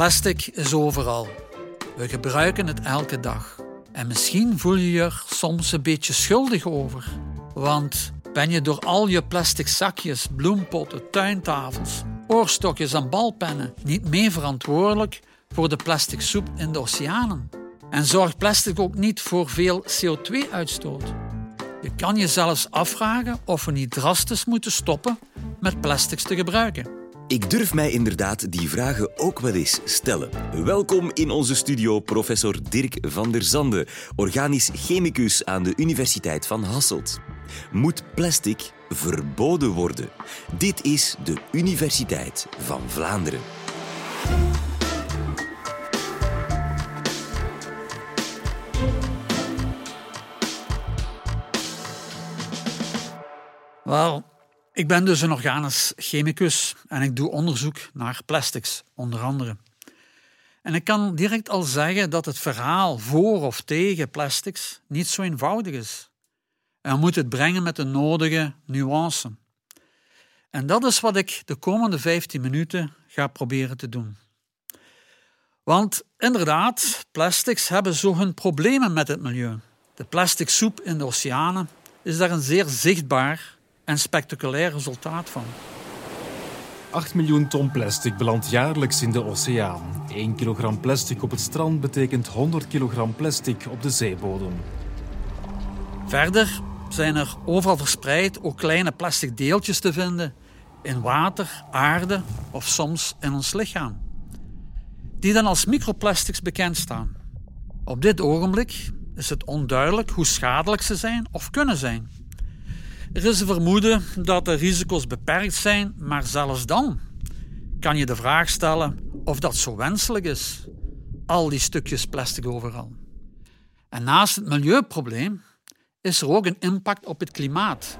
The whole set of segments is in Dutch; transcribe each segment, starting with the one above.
Plastic is overal. We gebruiken het elke dag. En misschien voel je je er soms een beetje schuldig over. Want ben je door al je plastic zakjes, bloempotten, tuintafels, oorstokjes en balpennen niet mee verantwoordelijk voor de plastic soep in de oceanen? En zorgt plastic ook niet voor veel CO2-uitstoot? Je kan je zelfs afvragen of we niet drastisch moeten stoppen met plastics te gebruiken. Ik durf mij inderdaad die vragen ook wel eens stellen. Welkom in onze studio professor Dirk van der Zande, organisch chemicus aan de Universiteit van Hasselt. Moet plastic verboden worden? Dit is de Universiteit van Vlaanderen. Wel, ik ben dus een organisch chemicus en ik doe onderzoek naar plastics, onder andere. En ik kan direct al zeggen dat het verhaal voor of tegen plastics niet zo eenvoudig is. En we moeten het brengen met de nodige nuance. En dat is wat ik de komende 15 minuten ga proberen te doen. Want inderdaad, plastics hebben zo hun problemen met het milieu. De plastic soep in de oceanen is daar een zeer zichtbaar en spectaculair resultaat van. 8 miljoen ton plastic belandt jaarlijks in de oceaan. 1 kilogram plastic op het strand betekent 100 kilogram plastic op de zeebodem. Verder zijn er overal verspreid ook kleine plastic deeltjes te vinden in water, aarde of soms in ons lichaam, die dan als microplastics bekend staan. Op dit ogenblik is het onduidelijk hoe schadelijk ze zijn of kunnen zijn. Er is een vermoeden dat de risico's beperkt zijn, maar zelfs dan kan je de vraag stellen of dat zo wenselijk is. Al die stukjes plastic overal. En naast het milieuprobleem is er ook een impact op het klimaat.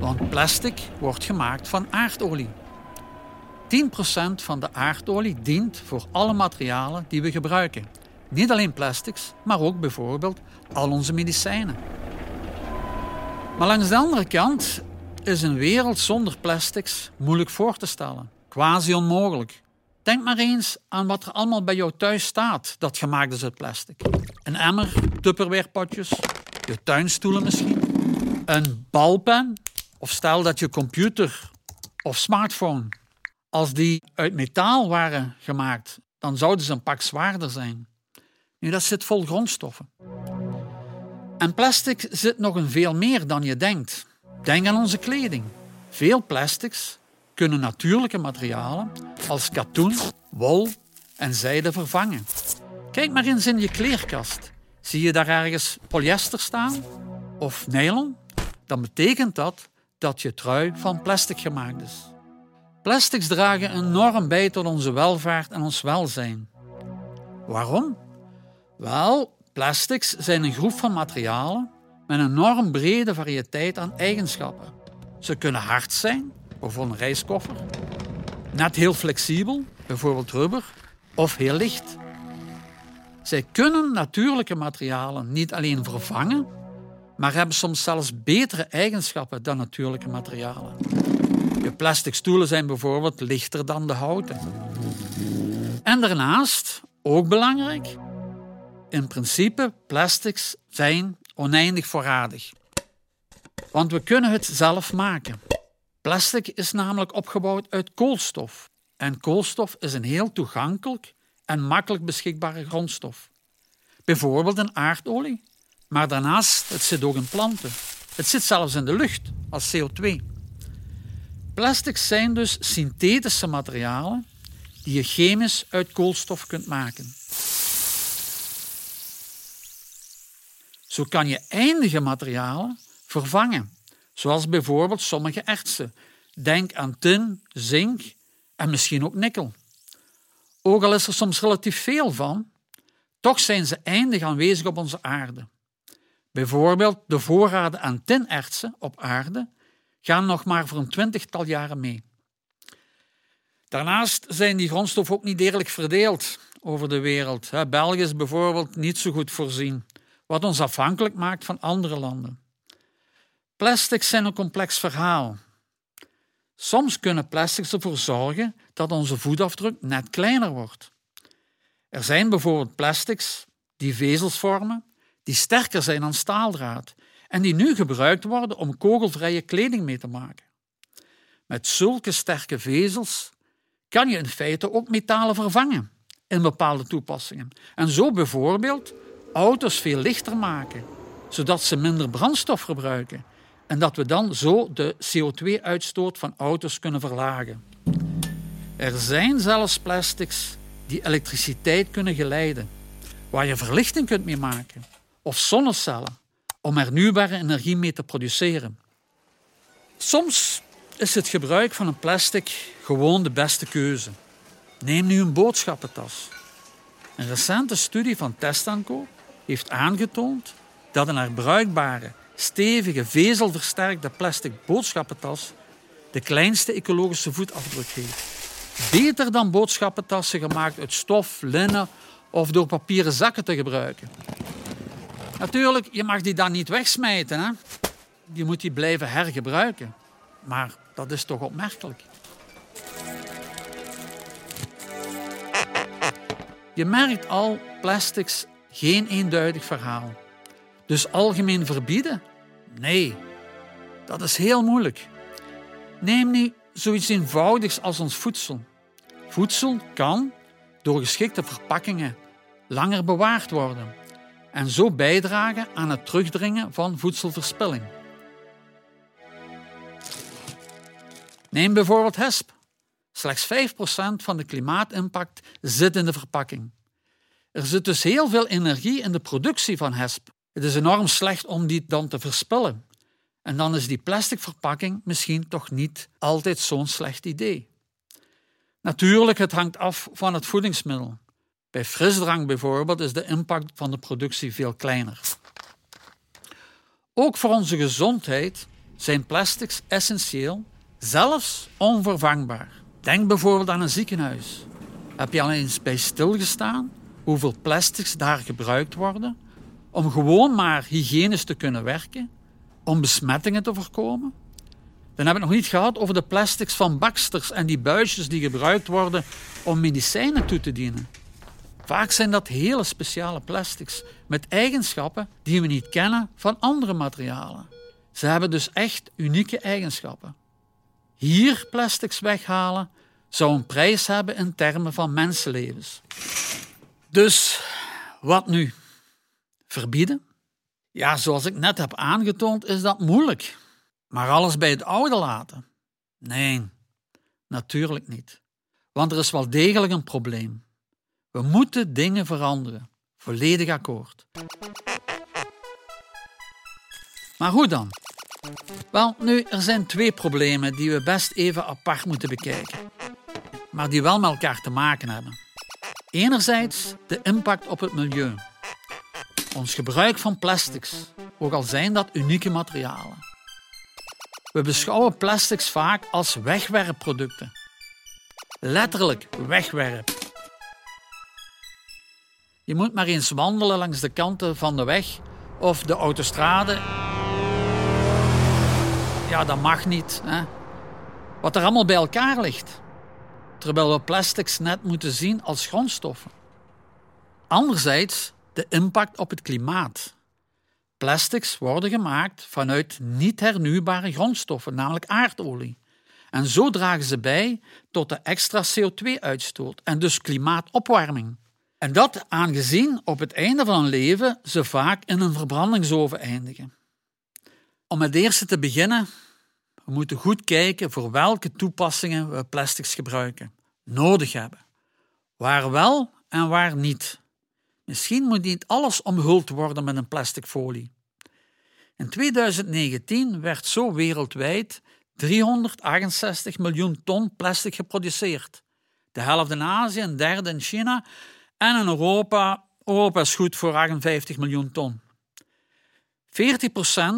Want plastic wordt gemaakt van aardolie. 10% van de aardolie dient voor alle materialen die we gebruiken. Niet alleen plastics, maar ook bijvoorbeeld al onze medicijnen. Maar langs de andere kant is een wereld zonder plastics moeilijk voor te stellen. Quasi onmogelijk. Denk maar eens aan wat er allemaal bij jou thuis staat dat gemaakt is uit plastic. Een emmer, tupperwarepotjes, je tuinstoelen misschien, een balpen of stel dat je computer of smartphone, als die uit metaal waren gemaakt, dan zouden ze een pak zwaarder zijn. Nu, dat zit vol grondstoffen. En plastic zit nog een veel meer dan je denkt. Denk aan onze kleding. Veel plastics kunnen natuurlijke materialen als katoen, wol en zijde vervangen. Kijk maar eens in je kleerkast. Zie je daar ergens polyester staan of nylon? Dan betekent dat dat je trui van plastic gemaakt is. Plastics dragen enorm bij tot onze welvaart en ons welzijn. Waarom? Wel, plastics zijn een groep van materialen met een enorm brede variëteit aan eigenschappen. Ze kunnen hard zijn, bijvoorbeeld een reiskoffer, net heel flexibel, bijvoorbeeld rubber, of heel licht. Zij kunnen natuurlijke materialen niet alleen vervangen, maar hebben soms zelfs betere eigenschappen dan natuurlijke materialen. Je plastic stoelen zijn bijvoorbeeld lichter dan de houten. En daarnaast, ook belangrijk, in principe plastics zijn oneindig voorradig. Want we kunnen het zelf maken. Plastic is namelijk opgebouwd uit koolstof. En koolstof is een heel toegankelijk en makkelijk beschikbare grondstof. Bijvoorbeeld in aardolie. Maar daarnaast, het zit ook in planten. Het zit zelfs in de lucht als CO2. Plastics zijn dus synthetische materialen die je chemisch uit koolstof kunt maken. Zo kan je eindige materialen vervangen, zoals bijvoorbeeld sommige ertsen. Denk aan tin, zink en misschien ook nikkel. Ook al is er soms relatief veel van, toch zijn ze eindig aanwezig op onze aarde. Bijvoorbeeld de voorraden aan tinertsen op aarde gaan nog maar voor een twintigtal jaren mee. Daarnaast zijn die grondstoffen ook niet eerlijk verdeeld over de wereld. België is bijvoorbeeld niet zo goed voorzien wat ons afhankelijk maakt van andere landen. Plastics zijn een complex verhaal. Soms kunnen plastics ervoor zorgen dat onze voetafdruk net kleiner wordt. Er zijn bijvoorbeeld plastics die vezels vormen, die sterker zijn dan staaldraad en die nu gebruikt worden om kogelvrije kleding mee te maken. Met zulke sterke vezels kan je in feite ook metalen vervangen in bepaalde toepassingen. En zo bijvoorbeeld auto's veel lichter maken, zodat ze minder brandstof gebruiken en dat we dan zo de CO2-uitstoot van auto's kunnen verlagen. Er zijn zelfs plastics die elektriciteit kunnen geleiden, waar je verlichting kunt mee maken, of zonnecellen om hernieuwbare energie mee te produceren. Soms is het gebruik van een plastic gewoon de beste keuze. Neem nu een boodschappentas. Een recente studie van Testanco heeft aangetoond dat een herbruikbare, stevige, vezelversterkte plastic boodschappentas de kleinste ecologische voetafdruk heeft. Beter dan boodschappentassen gemaakt uit stof, linnen of door papieren zakken te gebruiken. Natuurlijk, je mag die dan niet wegsmijten. Hè? Je moet die blijven hergebruiken. Maar dat is toch opmerkelijk. Je merkt al, plastics geen eenduidig verhaal. Dus algemeen verbieden? Nee, dat is heel moeilijk. Neem nu zoiets eenvoudigs als ons voedsel. Voedsel kan door geschikte verpakkingen langer bewaard worden en zo bijdragen aan het terugdringen van voedselverspilling. Neem bijvoorbeeld hesp. Slechts 5% van de klimaatimpact zit in de verpakking. Er zit dus heel veel energie in de productie van hesp. Het is enorm slecht om die dan te verspillen. En dan is die plastic verpakking misschien toch niet altijd zo'n slecht idee. Natuurlijk, het hangt af van het voedingsmiddel. Bij frisdrank bijvoorbeeld is de impact van de productie veel kleiner. Ook voor onze gezondheid zijn plastics essentieel, zelfs onvervangbaar. Denk bijvoorbeeld aan een ziekenhuis. Heb je al eens bij stilgestaan hoeveel plastics daar gebruikt worden om gewoon maar hygiënisch te kunnen werken, om besmettingen te voorkomen? Dan heb ik nog niet gehad over de plastics van baksters en die buisjes die gebruikt worden om medicijnen toe te dienen. Vaak zijn dat hele speciale plastics met eigenschappen die we niet kennen van andere materialen. Ze hebben dus echt unieke eigenschappen. Hier plastics weghalen zou een prijs hebben in termen van mensenlevens. Dus wat nu? Verbieden? Ja, zoals ik net heb aangetoond, is dat moeilijk. Maar alles bij het oude laten? Nee, natuurlijk niet. Want er is wel degelijk een probleem. We moeten dingen veranderen. Volledig akkoord. Maar hoe dan? Wel, nu, er zijn twee problemen die we best even apart moeten bekijken, maar die wel met elkaar te maken hebben. Enerzijds de impact op het milieu. Ons gebruik van plastics, ook al zijn dat unieke materialen. We beschouwen plastics vaak als wegwerpproducten. Letterlijk wegwerp. Je moet maar eens wandelen langs de kanten van de weg of de autostrade. Ja, dat mag niet. Hè? Wat er allemaal bij elkaar ligt. Terwijl we plastics net moeten zien als grondstoffen. Anderzijds de impact op het klimaat. Plastics worden gemaakt vanuit niet hernieuwbare grondstoffen, namelijk aardolie. En zo dragen ze bij tot de extra CO2-uitstoot en dus klimaatopwarming. En dat aangezien op het einde van hun leven ze vaak in een verbrandingsoven eindigen. Om het eerste te beginnen, we moeten goed kijken voor welke toepassingen we plastics gebruiken, nodig hebben. Waar wel en waar niet. Misschien moet niet alles omhuld worden met een plastic folie. In 2019 werd zo wereldwijd 368 miljoen ton plastic geproduceerd. De helft in Azië, een derde in China en in Europa, Europa is goed voor 58 miljoen ton. 40%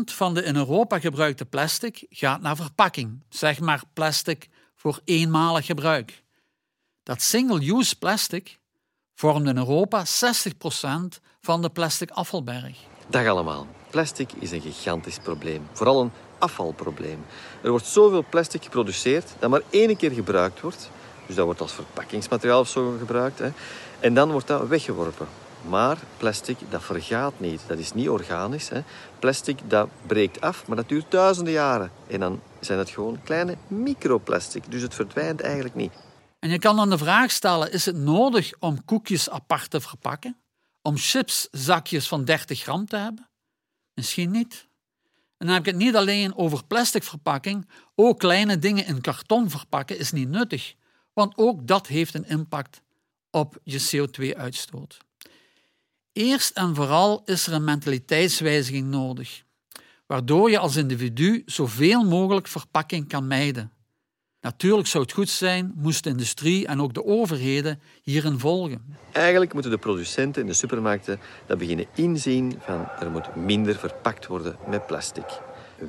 van de in Europa gebruikte plastic gaat naar verpakking, zeg maar plastic voor eenmalig gebruik. Dat single-use plastic vormt in Europa 60% van de plastic afvalberg. Dag allemaal. Plastic is een gigantisch probleem. Vooral een afvalprobleem. Er wordt zoveel plastic geproduceerd dat maar één keer gebruikt wordt. Dus dat wordt als verpakkingsmateriaal of zo gebruikt. Hè. En dan wordt dat weggeworpen. Maar plastic, dat vergaat niet. Dat is niet organisch. Hè. Plastic, dat breekt af, maar dat duurt duizenden jaren. En dan zijn het gewoon kleine microplastic. Dus het verdwijnt eigenlijk niet. En je kan dan de vraag stellen, is het nodig om koekjes apart te verpakken? Om chipszakjes van 30 gram te hebben? Misschien niet. En dan heb ik het niet alleen over plastic verpakking, ook kleine dingen in karton verpakken is niet nuttig, want ook dat heeft een impact op je CO2-uitstoot. Eerst en vooral is er een mentaliteitswijziging nodig, waardoor je als individu zoveel mogelijk verpakking kan mijden. Natuurlijk zou het goed zijn, moest de industrie en ook de overheden hierin volgen. Eigenlijk moeten de producenten in de supermarkten dat beginnen inzien van er moet minder verpakt worden met plastic.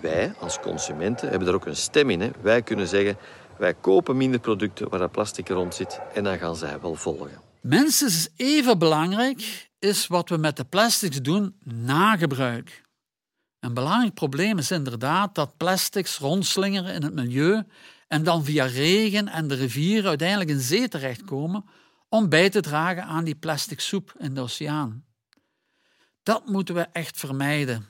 Wij als consumenten hebben daar ook een stem in. Hè. Wij kunnen zeggen, wij kopen minder producten waar dat plastic rond zit en dan gaan zij wel volgen. Minstens even belangrijk is wat we met de plastics doen na gebruik. Een belangrijk probleem is inderdaad dat plastics rondslingeren in het milieu en dan via regen en de rivieren uiteindelijk in zee terechtkomen om bij te dragen aan die plastic soep in de oceaan. Dat moeten we echt vermijden.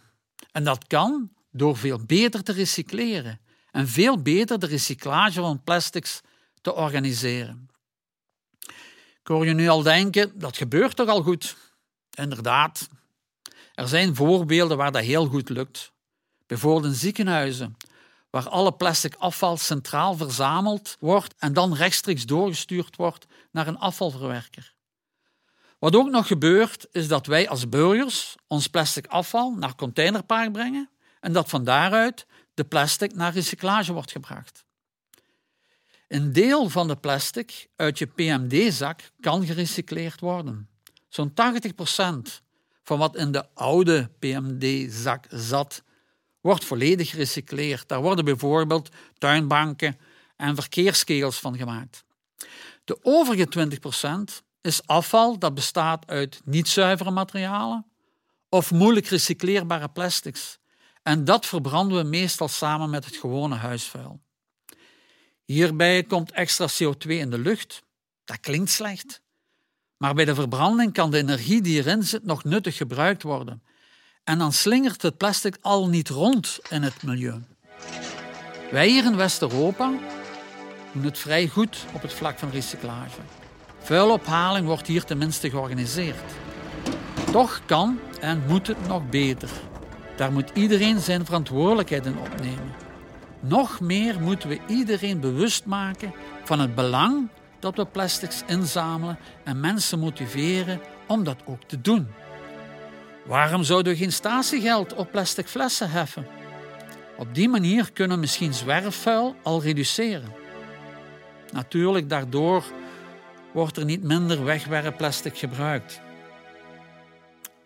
En dat kan door veel beter te recycleren en veel beter de recyclage van plastics te organiseren. Ik hoor je nu al denken, dat gebeurt toch al goed? Inderdaad. Er zijn voorbeelden waar dat heel goed lukt. Bijvoorbeeld in ziekenhuizen, waar alle plastic afval centraal verzameld wordt en dan rechtstreeks doorgestuurd wordt naar een afvalverwerker. Wat ook nog gebeurt, is dat wij als burgers ons plastic afval naar containerpark brengen en dat van daaruit de plastic naar recyclage wordt gebracht. Een deel van de plastic uit je PMD-zak kan gerecycleerd worden. Zo'n 80% van wat in de oude PMD-zak zat, wordt volledig gerecycleerd. Daar worden bijvoorbeeld tuinbanken en verkeerskegels van gemaakt. De overige 20% is afval dat bestaat uit niet zuivere materialen of moeilijk recycleerbare plastics. En dat verbranden we meestal samen met het gewone huisvuil. Hierbij komt extra CO2 in de lucht. Dat klinkt slecht. Maar bij de verbranding kan de energie die erin zit nog nuttig gebruikt worden. En dan slingert het plastic al niet rond in het milieu. Wij hier in West-Europa doen het vrij goed op het vlak van recyclage. Vuilophaling wordt hier tenminste georganiseerd. Toch kan en moet het nog beter. Daar moet iedereen zijn verantwoordelijkheid in opnemen. Nog meer moeten we iedereen bewust maken van het belang dat we plastics inzamelen en mensen motiveren om dat ook te doen. Waarom zouden we geen statiegeld op plastic flessen heffen? Op die manier kunnen we misschien zwerfvuil al reduceren. Natuurlijk, daardoor wordt er niet minder wegwerpplastic gebruikt.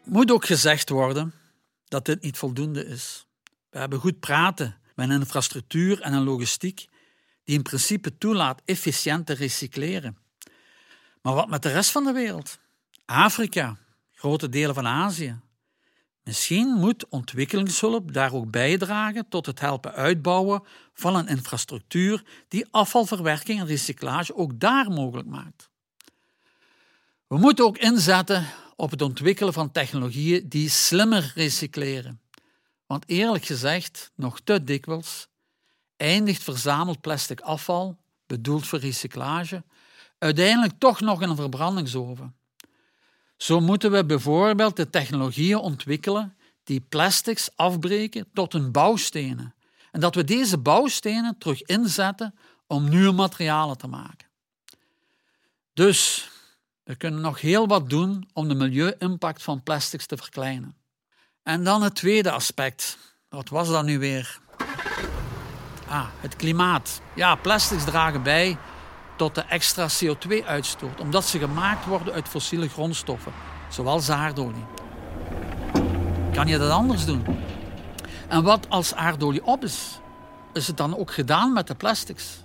Moet ook gezegd worden dat dit niet voldoende is. We hebben goed praten met infrastructuur en een logistiek die in principe toelaat efficiënt te recycleren. Maar wat met de rest van de wereld? Afrika, grote delen van Azië. Misschien moet ontwikkelingshulp daar ook bijdragen tot het helpen uitbouwen van een infrastructuur die afvalverwerking en recyclage ook daar mogelijk maakt. We moeten ook inzetten op het ontwikkelen van technologieën die slimmer recycleren. Want eerlijk gezegd, nog te dikwijls, eindigt verzameld plastic afval, bedoeld voor recyclage, uiteindelijk toch nog in een verbrandingsoven. Zo moeten we bijvoorbeeld de technologieën ontwikkelen die plastics afbreken tot hun bouwstenen. En dat we deze bouwstenen terug inzetten om nieuwe materialen te maken. Dus we kunnen nog heel wat doen om de milieu-impact van plastics te verkleinen. En dan het tweede aspect. Wat was dat nu weer? Ah, het klimaat. Ja, plastics dragen bij tot de extra CO2-uitstoot, omdat ze gemaakt worden uit fossiele grondstoffen, zoals aardolie. Kan je dat anders doen? En wat als aardolie op is, is het dan ook gedaan met de plastics?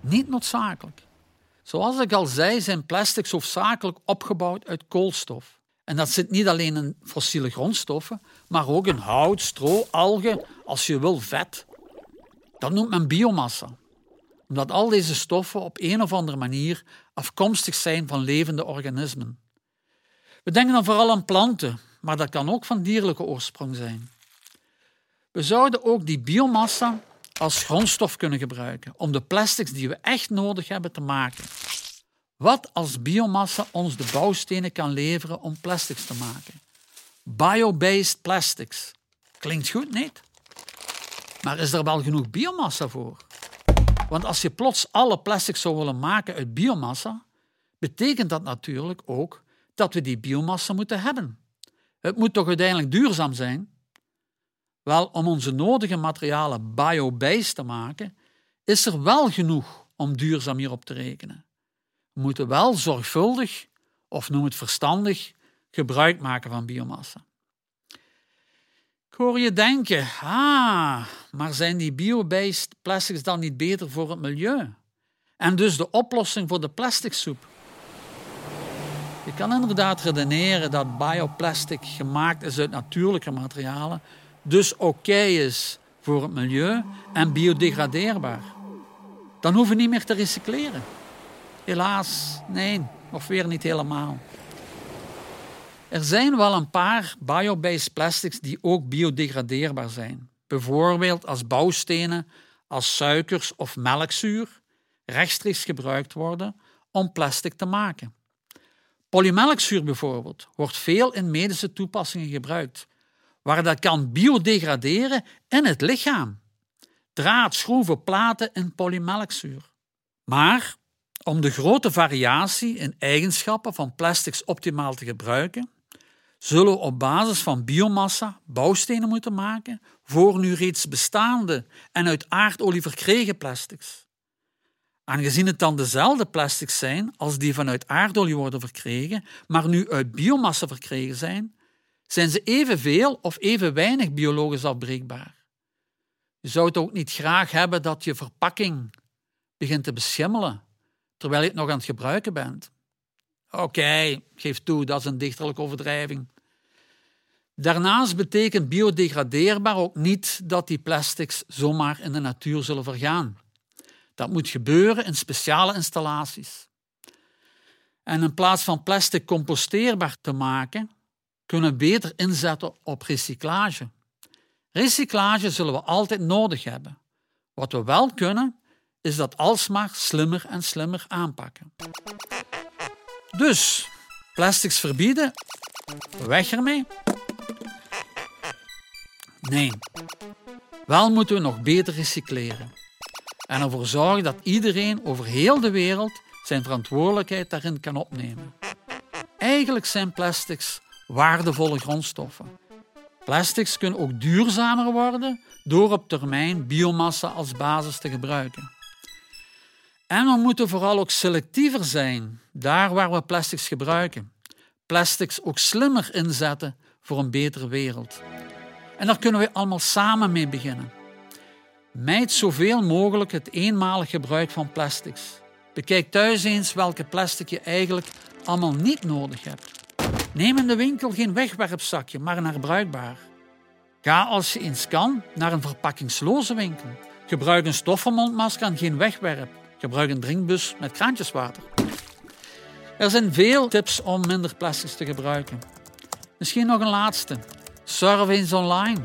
Niet noodzakelijk. Zoals ik al zei, zijn plastics hoofdzakelijk opgebouwd uit koolstof. En dat zit niet alleen in fossiele grondstoffen, maar ook in hout, stro, algen, als je wil vet. Dat noemt men biomassa. Omdat al deze stoffen op een of andere manier afkomstig zijn van levende organismen. We denken dan vooral aan planten, maar dat kan ook van dierlijke oorsprong zijn. We zouden ook die biomassa als grondstof kunnen gebruiken om de plastics die we echt nodig hebben te maken. Wat als biomassa ons de bouwstenen kan leveren om plastics te maken? Bio-based plastics. Klinkt goed, niet? Maar is er wel genoeg biomassa voor? Want als je plots alle plastics zou willen maken uit biomassa, betekent dat natuurlijk ook dat we die biomassa moeten hebben. Het moet toch uiteindelijk duurzaam zijn? Wel, om onze nodige materialen bio-based te maken, is er wel genoeg om duurzaam hierop te rekenen. We moeten wel zorgvuldig, of noem het verstandig, gebruik maken van biomassa. Ik hoor je denken, ah, maar zijn die bio-based plastics dan niet beter voor het milieu? En dus de oplossing voor de plasticsoep? Je kan inderdaad redeneren dat bioplastic gemaakt is uit natuurlijke materialen, dus oké is voor het milieu en biodegradeerbaar. Dan hoeven we niet meer te recycleren. Helaas, nee, of weer niet helemaal. Er zijn wel een paar biobased plastics die ook biodegradeerbaar zijn. Bijvoorbeeld als bouwstenen, als suikers of melkzuur rechtstreeks gebruikt worden om plastic te maken. Polymelkzuur bijvoorbeeld wordt veel in medische toepassingen gebruikt, waar dat kan biodegraderen in het lichaam. Draad, schroeven, platen in polymelkzuur. Maar om de grote variatie in eigenschappen van plastics optimaal te gebruiken, zullen op basis van biomassa bouwstenen moeten maken voor nu reeds bestaande en uit aardolie verkregen plastics. Aangezien het dan dezelfde plastics zijn als die vanuit aardolie worden verkregen, maar nu uit biomassa verkregen zijn, zijn ze evenveel of even weinig biologisch afbreekbaar. Je zou het ook niet graag hebben dat je verpakking begint te beschimmelen terwijl je het nog aan het gebruiken bent. Oké, geef toe, dat is een dichterlijke overdrijving. Daarnaast betekent biodegradeerbaar ook niet dat die plastics zomaar in de natuur zullen vergaan. Dat moet gebeuren in speciale installaties. En in plaats van plastic composteerbaar te maken, kunnen we beter inzetten op recyclage. Recyclage zullen we altijd nodig hebben. Wat we wel kunnen, is dat alsmaar slimmer en slimmer aanpakken. Dus, plastics verbieden, weg ermee. Nee, wel moeten we nog beter recycleren en ervoor zorgen dat iedereen over heel de wereld zijn verantwoordelijkheid daarin kan opnemen. Eigenlijk zijn plastics waardevolle grondstoffen. Plastics kunnen ook duurzamer worden door op termijn biomassa als basis te gebruiken. En we moeten vooral ook selectiever zijn, daar waar we plastics gebruiken. Plastics ook slimmer inzetten voor een betere wereld. En daar kunnen we allemaal samen mee beginnen. Mijd zoveel mogelijk het eenmalig gebruik van plastics. Bekijk thuis eens welke plastic je eigenlijk allemaal niet nodig hebt. Neem in de winkel geen wegwerpzakje, maar een herbruikbaar. Ga als je eens kan naar een verpakkingsloze winkel. Gebruik een stoffenmondmasker en geen wegwerp. Gebruik een drinkbus met kraantjeswater. Er zijn veel tips om minder plastics te gebruiken. Misschien nog een laatste. Surf eens online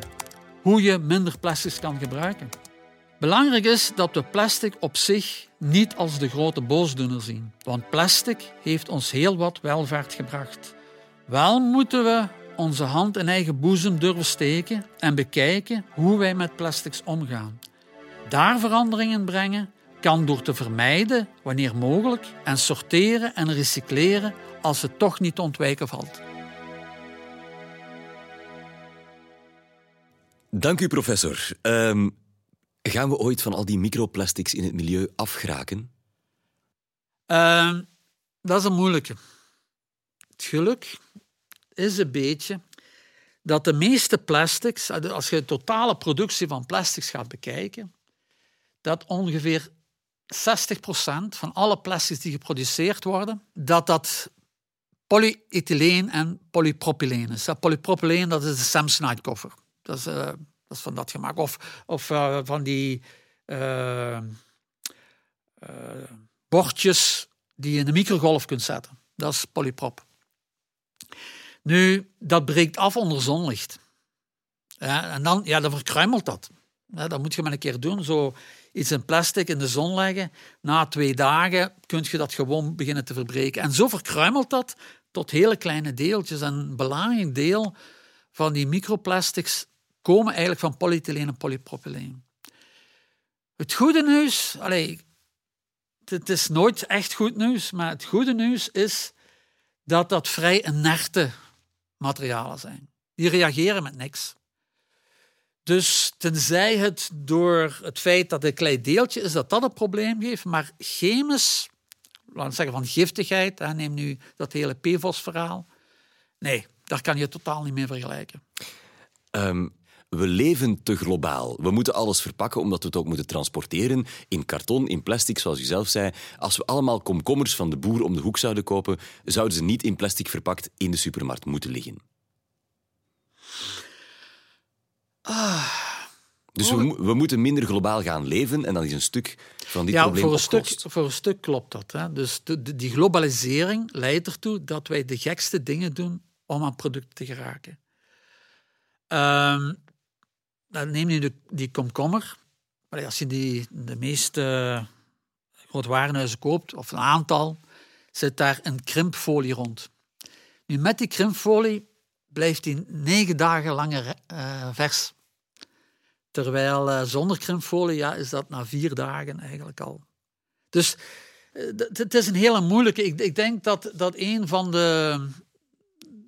hoe je minder plastics kan gebruiken. Belangrijk is dat we plastic op zich niet als de grote boosdoener zien, want plastic heeft ons heel wat welvaart gebracht. Wel moeten we onze hand in eigen boezem durven steken en bekijken hoe wij met plastics omgaan. Daar veranderingen brengen kan door te vermijden, wanneer mogelijk, en sorteren en recycleren als het toch niet ontwijken valt. Dank u, professor. Um, gaan we ooit van al die microplastics in het milieu afgeraken? Uh, dat is een moeilijke. Het geluk is een beetje dat de meeste plastics, als je de totale productie van plastics gaat bekijken, dat ongeveer 60% van alle plastics die geproduceerd worden, dat dat polyethyleen en polypropyleen is. Polypropyleen dat is de Samsonite koffer. Dat is, uh, dat is van dat gemaakt. Of, of uh, van die uh, bordjes die je in de microgolf kunt zetten. Dat is polyprop. Nu, dat breekt af onder zonlicht. Ja, en dan, ja, dan verkruimelt dat. Ja, dat moet je maar een keer doen. Zo iets in plastic in de zon leggen. Na twee dagen kun je dat gewoon beginnen te verbreken. En zo verkruimelt dat tot hele kleine deeltjes. En een belangrijk deel van die microplastics komen eigenlijk van polyethyleen en polypropyleen. Het goede nieuws, allez, het is nooit echt goed nieuws, maar het goede nieuws is dat dat vrij inerte materialen zijn. Die reageren met niks. Dus tenzij het door het feit dat het een klein deeltje is, dat dat een probleem geeft, maar chemisch, laten we zeggen van giftigheid, hè, neem nu dat hele PFOS-verhaal, nee, daar kan je totaal niet mee vergelijken. Um, we leven te globaal. We moeten alles verpakken omdat we het ook moeten transporteren. In karton, in plastic, zoals u zelf zei. Als we allemaal komkommers van de boer om de hoek zouden kopen, zouden ze niet in plastic verpakt in de supermarkt moeten liggen. Ah. Dus we, we, moeten minder globaal gaan leven en dat is een stuk van dit ja, probleem voor een, stuk, voor een stuk klopt dat. Hè. Dus de, die globalisering leidt ertoe dat wij de gekste dingen doen om aan producten te geraken. Um, neem nu de, die komkommer. Als je die, de meeste grote warenhuizen koopt, of een aantal, zit daar een krimpfolie rond. Nu, met die krimpfolie blijft die negen dagen langer uh, vers. Terwijl uh, zonder krimpfolie ja, is dat na vier dagen eigenlijk al. Dus uh, het is een hele moeilijke. Ik, ik denk dat, dat een van de,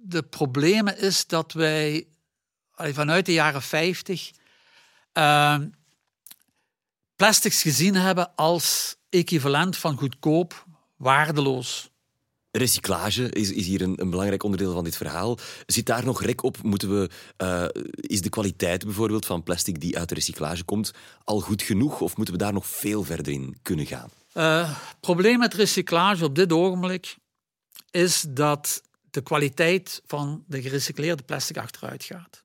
de problemen is dat wij vanuit de jaren 50 uh, plastics gezien hebben als equivalent van goedkoop, waardeloos. Recyclage is, is hier een, een, belangrijk onderdeel van dit verhaal. Zit daar nog rek op? Moeten we, uh, is de kwaliteit bijvoorbeeld van plastic die uit de recyclage komt al goed genoeg? Of moeten we daar nog veel verder in kunnen gaan? Het probleem met recyclage op dit ogenblik is dat de kwaliteit van de gerecycleerde plastic achteruit gaat.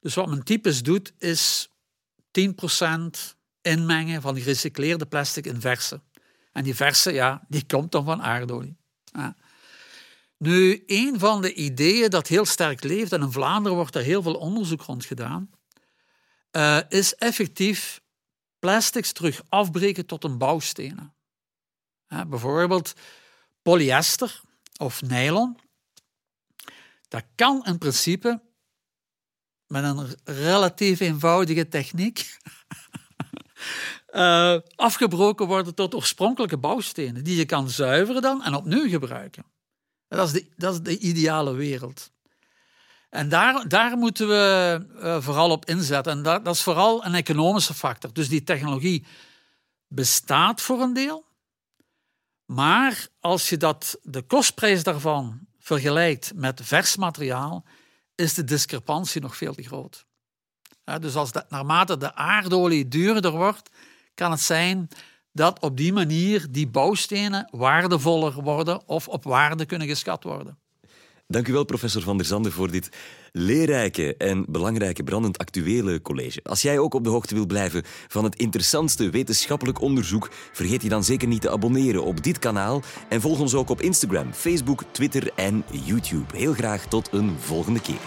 Dus wat men typisch doet, is 10% inmengen van gerecycleerde plastic in verse. En die verse, ja, die komt dan van aardolie. Ja. Een van de ideeën dat heel sterk leeft, en in Vlaanderen wordt er heel veel onderzoek rond gedaan, uh, is effectief plastics terug afbreken tot een bouwstenen. Bijvoorbeeld polyester of nylon. Dat kan in principe met een relatief eenvoudige techniek uh, afgebroken worden tot oorspronkelijke bouwstenen, die je kan zuiveren dan en opnieuw gebruiken. Dat is de, dat is de ideale wereld. En daar, daar moeten we uh, vooral op inzetten. En dat, dat is vooral een economische factor. Dus die technologie bestaat voor een deel. Maar als je dat, de kostprijs daarvan vergelijkt met vers materiaal, is de discrepantie nog veel te groot. Dus als dat, naarmate de aardolie duurder wordt, kan het zijn dat op die manier die bouwstenen waardevoller worden of op waarde kunnen geschat worden. Dank u wel, professor Van der Zanden, voor dit leerrijke en belangrijke brandend actuele college. Als jij ook op de hoogte wil blijven van het interessantste wetenschappelijk onderzoek, vergeet je dan zeker niet te abonneren op dit kanaal en volg ons ook op Instagram, Facebook, Twitter en YouTube. Heel graag tot een volgende keer.